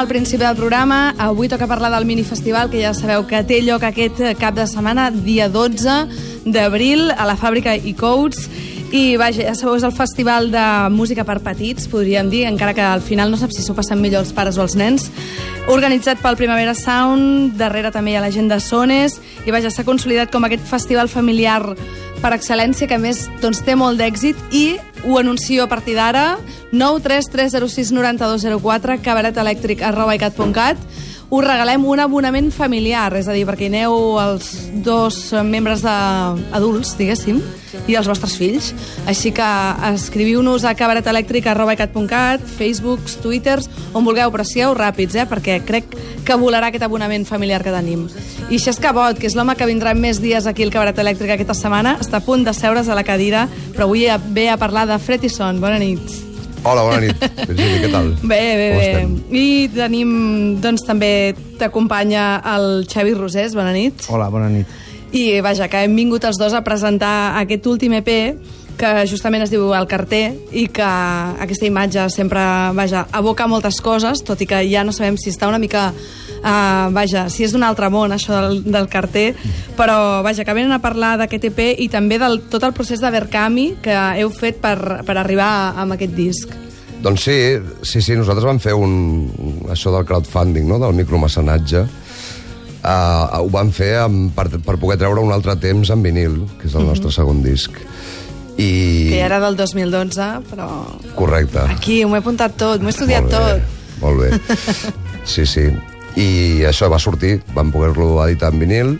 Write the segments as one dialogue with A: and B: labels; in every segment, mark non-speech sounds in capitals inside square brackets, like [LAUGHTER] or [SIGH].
A: Al principi del programa. Avui toca parlar del minifestival, que ja sabeu que té lloc aquest cap de setmana, dia 12 d'abril, a la fàbrica i Coats. I vaja, ja sabeu, és el festival de música per petits, podríem dir, encara que al final no sap si s'ho passen millor els pares o els nens. Organitzat pel Primavera Sound, darrere també hi ha la gent de Sones, i vaja, s'ha consolidat com aquest festival familiar per excel·lència, que més doncs, té molt d'èxit, i ho anuncio a partir d'ara, 933069204, cabaretelèctric us regalem un abonament familiar, és a dir, perquè aneu els dos membres de, adults, diguéssim, i els vostres fills. Així que escriviu-nos a cabaretelèctric.cat, Facebooks, Twitters, on vulgueu, però sigueu ràpids, eh, perquè crec que volarà aquest abonament familiar que tenim. I Xesc Cabot, que és l'home que vindrà més dies aquí al Cabaret Elèctric aquesta setmana, està a punt de seure's a la cadira, però avui ve a parlar de Fred i Son. Bona nit.
B: Hola, bona nit. [LAUGHS] Virgili, què tal?
A: Bé, bé, bé. I tenim, doncs, també t'acompanya el Xavi Rosés. Bona nit.
C: Hola, bona nit.
A: I vaja, que hem vingut els dos a presentar aquest últim EP que justament es diu El carter i que aquesta imatge sempre, vaja, aboca moltes coses, tot i que ja no sabem si està una mica... Uh, vaja, si és d'un altre món, això del, del carter, però vaja, que venen a parlar d'aquest EP i també del tot el procés de Verkami que heu fet per, per arribar a, amb aquest disc.
B: Doncs sí, sí, sí, nosaltres vam fer un, això del crowdfunding, no?, del micromecenatge. Uh, ho vam fer amb, per, per poder treure un altre temps en vinil, que és el nostre segon disc. I...
A: Que era del 2012, però
B: Correcte.
A: aquí m'ho he apuntat tot, m'ho he estudiat
B: Molt bé,
A: tot.
B: Molt bé. [LAUGHS] Sí, sí. I això va sortir, vam poder-lo editar en vinil,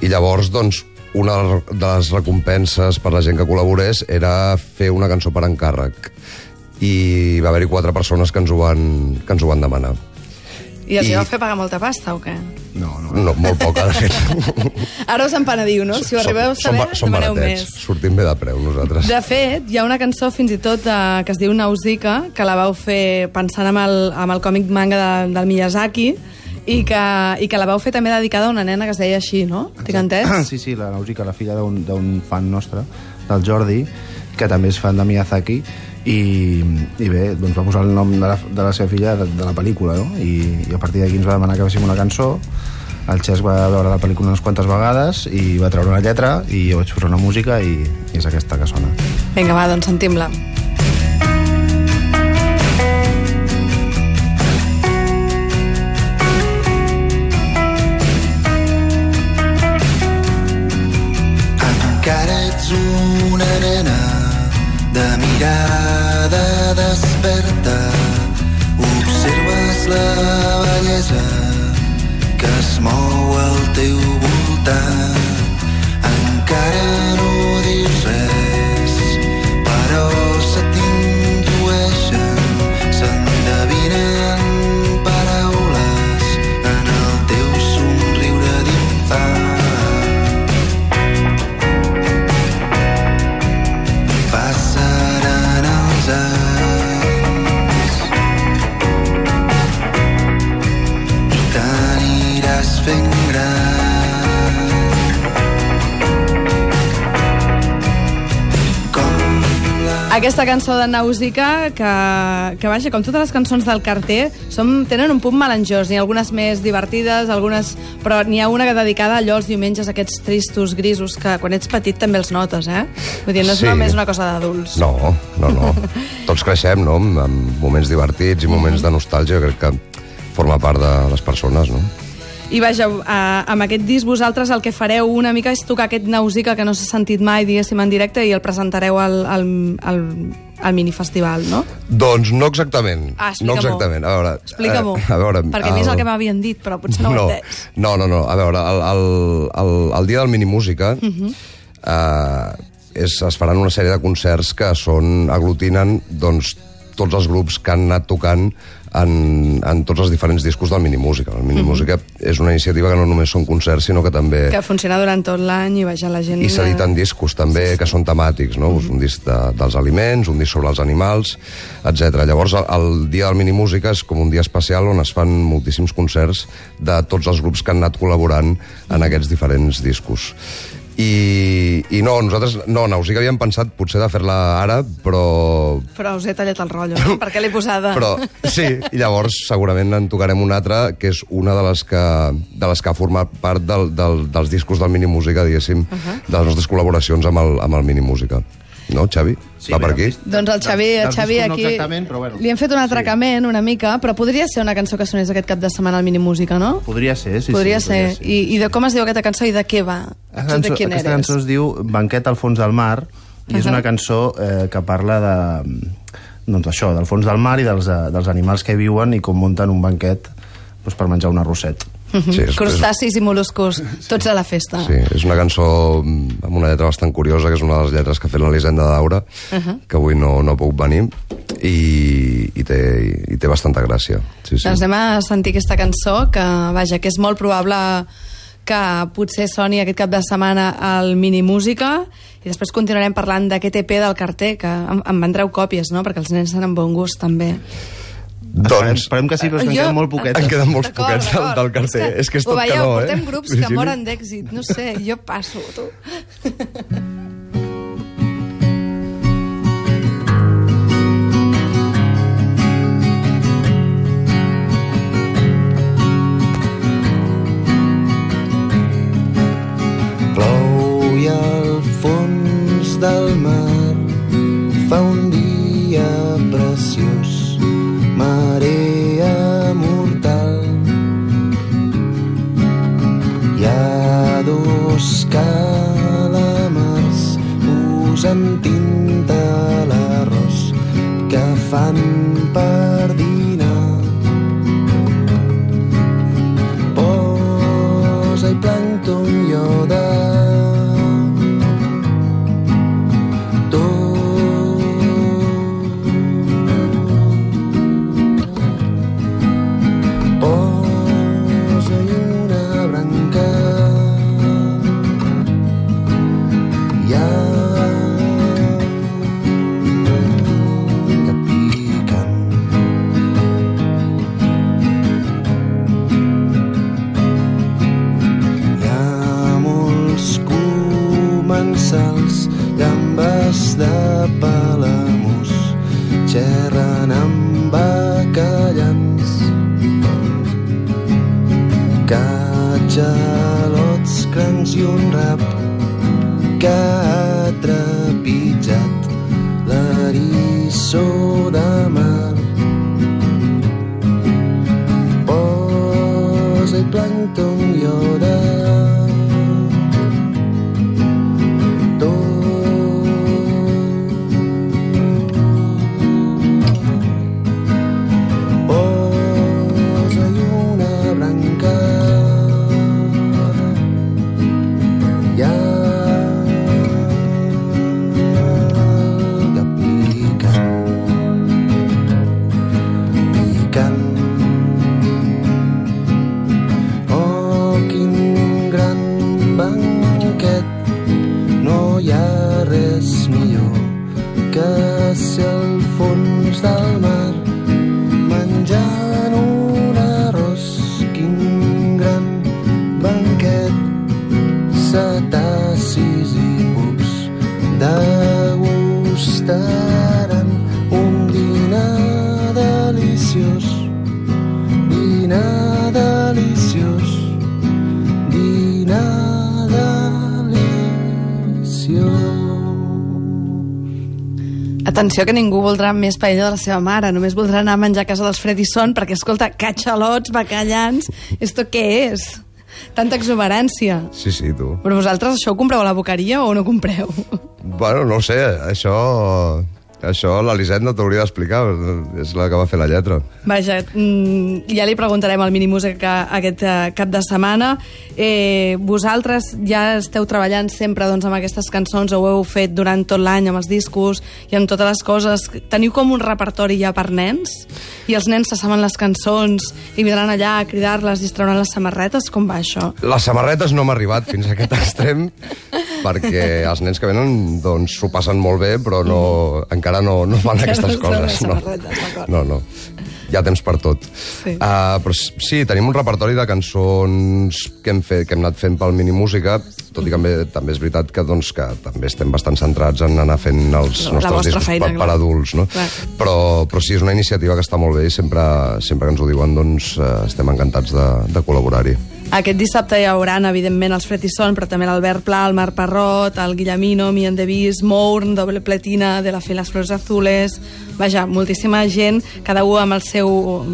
B: i llavors, doncs, una de les recompenses per la gent que col·laborés era fer una cançó per encàrrec. I va haver-hi quatre persones que ens ho van, que ens ho van demanar.
A: I els
B: I-
A: vau fer pagar molta pasta o què?
C: No, no.
B: No, molt poca, de fet.
A: Ara us empenediu, no? Si ho arribeu a saber,
B: som, som
A: demaneu
B: baratets,
A: més.
B: sortim bé de preu, nosaltres.
A: De fet, hi ha una cançó fins i tot eh, que es diu Nausicaa, que la vau fer pensant amb el, amb el còmic manga de, del Miyazaki, i que, i que la vau fer també dedicada a una nena que es deia així, no? Tinc entès?
C: Sí, sí, la Nausica, la filla d'un d'un fan nostre, del Jordi, que també és fan de Miyazaki, i, i bé, doncs va posar el nom de la, de la seva filla de, de la pel·lícula, no? I, i a partir d'aquí ens va demanar que féssim una cançó, el Xesc va veure la pel·lícula unes quantes vegades i va treure una lletra i jo vaig posar una música i, i és aquesta que sona.
A: Vinga, va, doncs sentim-la. Aquesta cançó de Nausicaa, que, que vaja, com totes les cançons del carter, som, tenen un punt melanjós, n'hi ha algunes més divertides, algunes, però n'hi ha una que dedicada allò els diumenges, aquests tristos, grisos, que quan ets petit també els notes, eh? Vull dir, no és
B: Sí.
A: només una cosa d'adults.
B: No, no, no. [LAUGHS] Tots creixem, no?, amb moments divertits i moments de nostàlgia, crec que forma part de les persones, no?
A: I vaja, eh, amb aquest disc vosaltres el que fareu una mica és tocar aquest Nausicaa que no s'ha sentit mai, diguéssim, en directe i el presentareu al, al, al, al minifestival, no?
B: Doncs no exactament.
A: Ah,
B: no exactament. A veure,
A: Explica-m'ho,
B: eh, a veure,
A: perquè a mi és el que m'havien dit, però potser no, ho he entès.
B: No, no, no. A veure, el, el, el, el dia del Minimúsica uh
A: Mhm.
B: -huh. eh, és, es faran una sèrie de concerts que són aglutinen doncs, tots els grups que han anat tocant en, en tots els diferents discos del Minimúsica. El Minimúsica uh -huh. és una iniciativa que no només són concerts, sinó que també...
A: Mhm. Que funciona durant tot l'any i vaja, la gent...
B: I s'editen discos també que són temàtics, no?
A: Mhm.
B: Un disc de, dels aliments, un disc sobre els animals, etc. Llavors, el, el dia del Minimúsica és com un dia especial on es fan moltíssims concerts de tots els grups que han anat col·laborant en aquests diferents discos. I, I no, nosaltres, no, Nau, sí que havíem pensat potser de fer-la ara, però...
A: Però us he tallat el rotllo, no? perquè l'he posada. [LAUGHS]
B: Però sí, i llavors segurament en tocarem una altra, que és una de les que, de les que ha format part del, del, dels discos del Mini Música, diguéssim, uh -huh. de les nostres col·laboracions amb el, amb el Mini Música. No, Xavi?
C: Sí,
B: Va per aquí?
A: Doncs el Xavi, el Xavi aquí...
C: però bueno.
A: Li hem fet un atracament una mica, però podria ser una cançó que sonés aquest cap de setmana al Mini Música, no?
C: Podria ser, sí.
A: podria
C: sí,
A: ser. I, I de com es diu aquesta cançó i de què va?
C: Aquesta
A: Tu de
C: cançó,
A: quién
C: aquesta
A: eres?
C: cançó es diu Banquet al fons del mar i és
A: Ahà.
C: una cançó eh, que parla de doncs això, del fons del mar i dels, eh, dels animals que hi viuen i com munten un banquet doncs, per menjar un arrosset.
B: Sí, és, és,
A: Crustacis i mol·luscos, [LAUGHS] tots a la festa.
B: sí, és una cançó mm, amb una lletra bastant curiosa, que és una de les lletres que ha fet l'Elisenda Daura, uh -huh. que avui no, no puc venir, i, i, té, i té bastanta gràcia. Sí, sí.
A: Doncs anem a sentir aquesta cançó, que, vaja, que és molt probable que potser soni aquest cap de setmana al Mini Música, i després continuarem parlant d'aquest EP del carter, que em, em vendreu còpies, no?, perquè els nens tenen bon gust, també.
B: Doncs
C: esperem que sí, però és que en
A: Jo-
C: queden molt poquets.
B: En queden molts poquets del, del carter. És que, és
A: ho
B: tot
A: veieu,
B: calor, eh?
A: portem grups que
B: Virgili?
A: moren d'èxit, no sé, jo passo, tu.
D: Plou i al fons del mar fa un posant tinta a l'arròs que fan per dinar deliciós.
A: Atenció que ningú voldrà més paella de la seva mare, només voldrà anar a menjar a casa dels Fredison, perquè, escolta, catxalots, bacallans, esto què és? Tanta exuberància.
B: Sí, sí, tu.
A: Però vosaltres això ho compreu a la boqueria o no compreu?
B: Bueno, no sé, això... Això l'Elisenda t'hauria d'explicar, és la que va fer la lletra.
A: Vaja, mm, ja li preguntarem al Minimúsica aquest eh, cap de setmana. Eh, vosaltres ja esteu treballant sempre doncs, amb aquestes cançons, ho heu fet durant tot l'any amb els discos i amb totes les coses. Teniu com un repertori ja per nens? I els nens se saben les cançons i vindran allà a cridar-les i es trauran les samarretes? Com va això?
B: Les samarretes no hem arribat fins a aquest [LAUGHS] extrem, perquè els nens que venen doncs s'ho passen molt bé, però no, encara no, no fan aquestes
A: no
B: coses. No. no, no. Hi ha temps per tot.
A: Sí.
B: Uh, però sí, tenim un repertori de cançons que hem, fet, que hem anat fent pel Minimúsica tot i que també, també és veritat que, doncs, que també estem bastant centrats en anar fent els
A: La
B: nostres discos
A: feina,
B: per, per adults, no?
A: Clar.
B: Però, però sí, és una iniciativa que està molt bé i sempre, sempre que ens ho diuen, doncs, eh, estem encantats de, de col·laborar-hi.
A: Aquest dissabte hi haurà, evidentment, els Son, però també l'Albert Pla, el Marc Parrot, el Guillemino, Mian de Vis, Mourn, Doble Pletina, De la Fe les Flors Azules... Vaja, moltíssima gent, cada un amb el seu...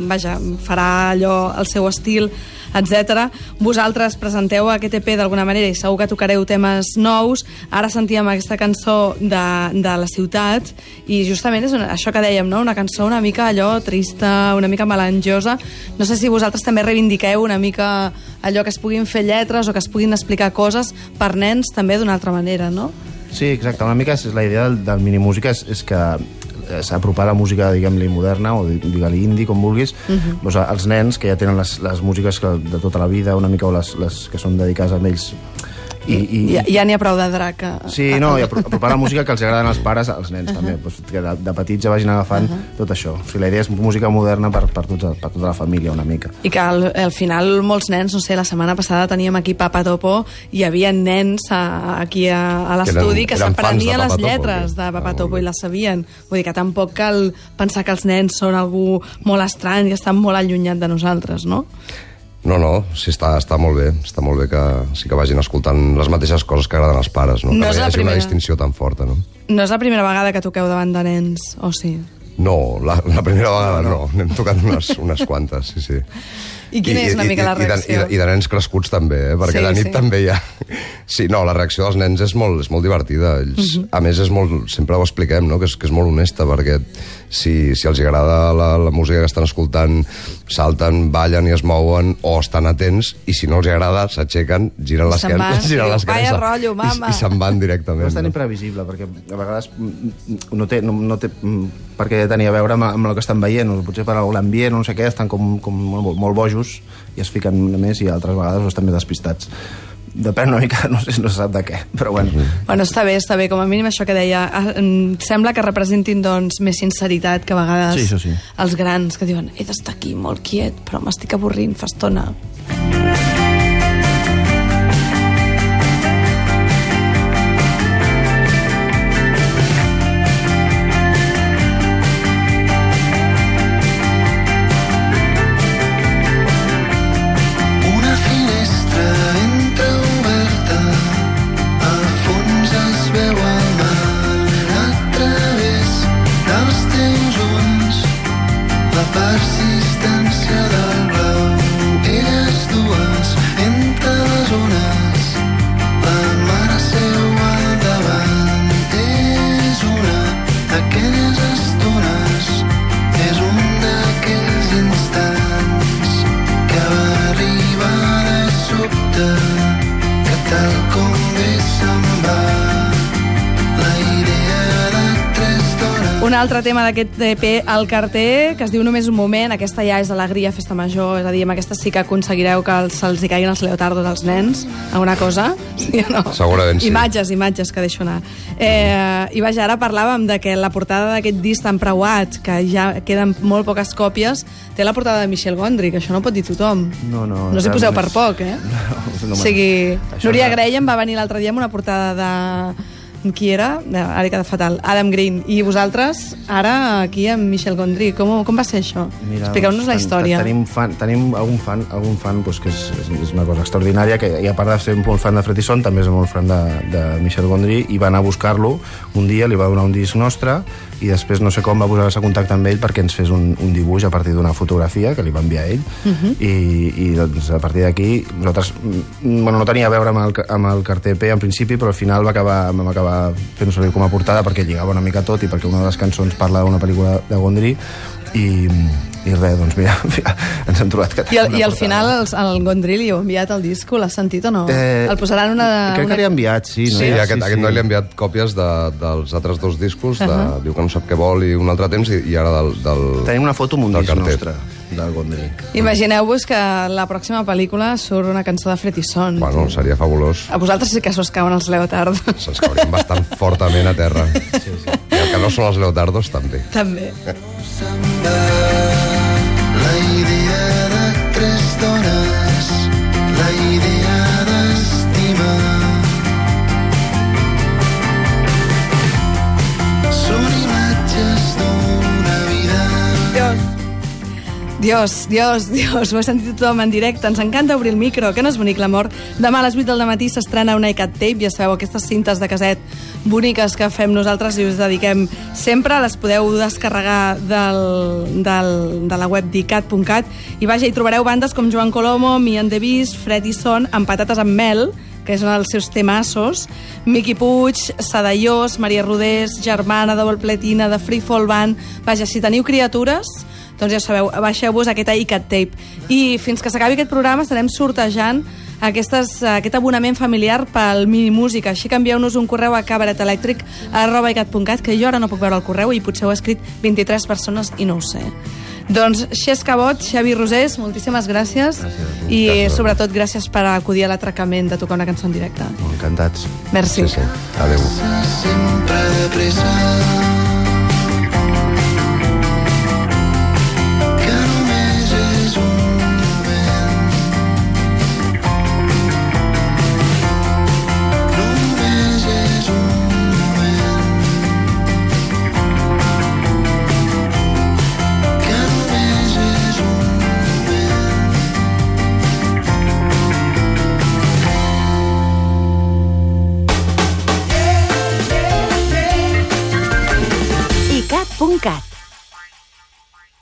A: Vaja, farà allò, el seu estil, etc. Vosaltres presenteu aquest EP d'alguna manera i segur que tocareu temes nous. Ara sentíem aquesta cançó de, de la ciutat i justament és una, això que dèiem, no? una cançó una mica allò trista, una mica melanjosa. No sé si vosaltres també reivindiqueu una mica allò que es puguin fer lletres o que es puguin explicar coses per nens també d'una altra manera, no?
D: Sí, exacte. Una mica és la idea del, del minimúsica és, és que s'apropar la música, diguem-li, moderna, o di- digue-li indie, com vulguis, uh -huh. doncs, els nens que ja tenen les, les músiques que, de tota la vida, una mica, o les, les que són dedicades a ells. I, i,
A: Ja, ja n'hi ha prou de drac. a-
D: Sí, no, i apro- apropar la música que els agraden als pares, als nens uh -huh. també, doncs, que de, de petits ja vagin agafant uh -huh. tot això. O sigui, la idea és música moderna per, per, tots, per tota la família, una mica.
A: I que al, al final molts nens, no sé, la setmana passada teníem aquí Papa Topo i hi havia nens a, aquí a, a l'estudi que
B: de
A: s'aprenien les
B: Topo,
A: lletres de Papa
B: Ah,
A: Topo i les sabien. Vull dir que tampoc cal pensar que els nens són algú molt estrany i estan molt allunyat de nosaltres, no?
B: No, no, sí, està, està molt bé. Està molt bé que sí que vagin escoltant les mateixes coses que agraden als pares, no?
A: No
B: que no hi
A: la
B: hagi
A: primera.
B: una distinció tan forta, no?
A: No és la primera vegada que toqueu davant de nens, o sí?
B: No, la, la primera vegada no. N'hem tocat unes, unes quantes, sí, sí.
A: I quina és una mica la reacció?
B: I de, i, de, I de nens crescuts també, eh? perquè
A: Sí,
B: de nit
A: sí.
B: sí. també hi ha... Sí, no, la reacció dels nens és molt, és molt divertida. Ells, uh
A: Mhm.
B: -huh. A més, és molt, sempre ho expliquem, no? que, és, que és molt honesta, perquè si, si els agrada la, la música que estan escoltant, salten, ballen i es mouen, o estan atents, i si no els agrada, s'aixequen, giren
A: I
B: les
A: se'n
B: canes,
A: van. [LAUGHS]
B: giren les
A: Vaya
B: canes
A: rotllo, mama.
B: i, i se'n van directament.
D: Però és tan
B: no?
D: imprevisible, perquè a vegades mm, no té, no, no té mm, per què tenir a veure amb, amb el que estan veient, o potser per l'ambient, o no sé què, estan com, com molt, molt bojos i es fiquen més i altres vegades estan més despistats. Depèn una mica, [LAUGHS] no sé, no se sap de què, però bueno.
A: Bueno, està bé, està bé, com a mínim això que deia, ah, em sembla que representin doncs, més sinceritat que a vegades
D: Sí, sí.
A: els grans que diuen he d'estar aquí molt quiet, però m'estic avorrint fa estona. Altre tema d'aquest EP, el carter, que es diu Només un moment, aquesta ja és alegria, festa major, és a dir, amb aquesta sí que aconseguireu que els- se'ls hi caiguin els leotardos als nens, alguna cosa? Sí o no?
B: Segurament sí.
A: Imatges, imatges que deixo anar. Eh, I vaja, ara parlàvem de que la portada d'aquest disc tan preuat, que ja queden molt poques còpies, té la portada de Michel Gondry, que això no pot dir tothom.
D: No, no,
A: No s'hi poseu per poc, eh? [LAUGHS]
D: No, no,
A: o sigui,
D: Això
A: Núria
D: no-
A: Graham va venir l'altre dia amb una portada de qui era? De- Ara he quedat fatal. Adam Green. I vosaltres, ara, aquí amb Michel Gondry. Com, com va ser això? Expliqueu-nos la
D: ten-
A: història.
D: Tenim, fan, tenim algun fan, algun fan pues, que és, és, una cosa extraordinària, que i a part de ser molt fan de Fred i Son, també és molt fan de, de Michel Gondry, i va anar a buscar-lo un dia, li va donar un disc nostre, i després no sé com va posar-se en contacte amb ell perquè ens fes un, un dibuix a partir d'una fotografia que li va enviar ell, uh -huh. i, i doncs, a partir d'aquí nosaltres, mm, bueno, no tenia a veure amb el, amb el carter P en principi, però al final va acabar, vam acabar fent servir com a portada perquè lligava una mica tot i perquè una de les cançons parla d'una pel·lícula de Gondry i, i res, doncs mira, [LAUGHS] mira ens hem trobat que
A: I, al,
D: una
A: I al
D: portada.
A: final el, el Gondry li heu enviat el disco, l'has sentit o no?
D: Eh,
A: el posaran una...
D: Crec
A: una...
D: que li ha enviat, sí.
B: Sí,
D: no?
B: sí, aquest, aquest noi li ha enviat còpies de, dels altres dos discos, de, uh -huh. diu que no sap què vol i un altre temps, i, i ara del... del
D: Tenim una foto amb un disc
B: carter.
D: nostre, del Gondry.
A: Imagineu-vos que la pròxima pel·lícula surt una cançó de Fred i Son.
B: Bueno, seria fabulós.
A: A vosaltres sí que s'us cauen els leotards.
B: Se'ns cauríem bastant [LAUGHS] fortament a terra. Sí, sí. I el que no són els leotardos, també.
A: També.
E: la idea de tres dones
A: Dios, Dios, Dios, ho he sentit tothom en directe. Ens encanta obrir el micro, que no és bonic l'amor. Demà a les 8 del matí s'estrena una iCat Tape, ja sabeu, aquestes cintes de caset boniques que fem nosaltres i us dediquem sempre. Les podeu descarregar del, del, de la web d'icat.cat i vaja, hi trobareu bandes com Joan Colomo, Mi and the Beast, Fred Son, amb patates amb mel, que és un dels seus temassos, Miqui Puig, Sadaiós, Maria Rodés, Germana, de Volpletina, de Free Fall Band... Vaja, si teniu criatures, doncs ja sabeu, baixeu-vos aquest iCat Tape. I fins que s'acabi aquest programa estarem sortejant aquestes, aquest abonament familiar pel Minimúsica. Així que envieu-nos un correu a cabaretelèctric arroba icat.cat, que jo ara no puc veure el correu i potser ho ha escrit 23 persones i no ho sé. Doncs Xesca Bot, Xavi Rosés, moltíssimes gràcies.
C: Gràcies.
A: I
B: Gràcies.
A: sobretot gràcies per acudir a l'atracament de tocar una cançó en directe.
C: Encantats.
A: Merci.
B: Sí, sí. Adéu.
D: sempre de pressa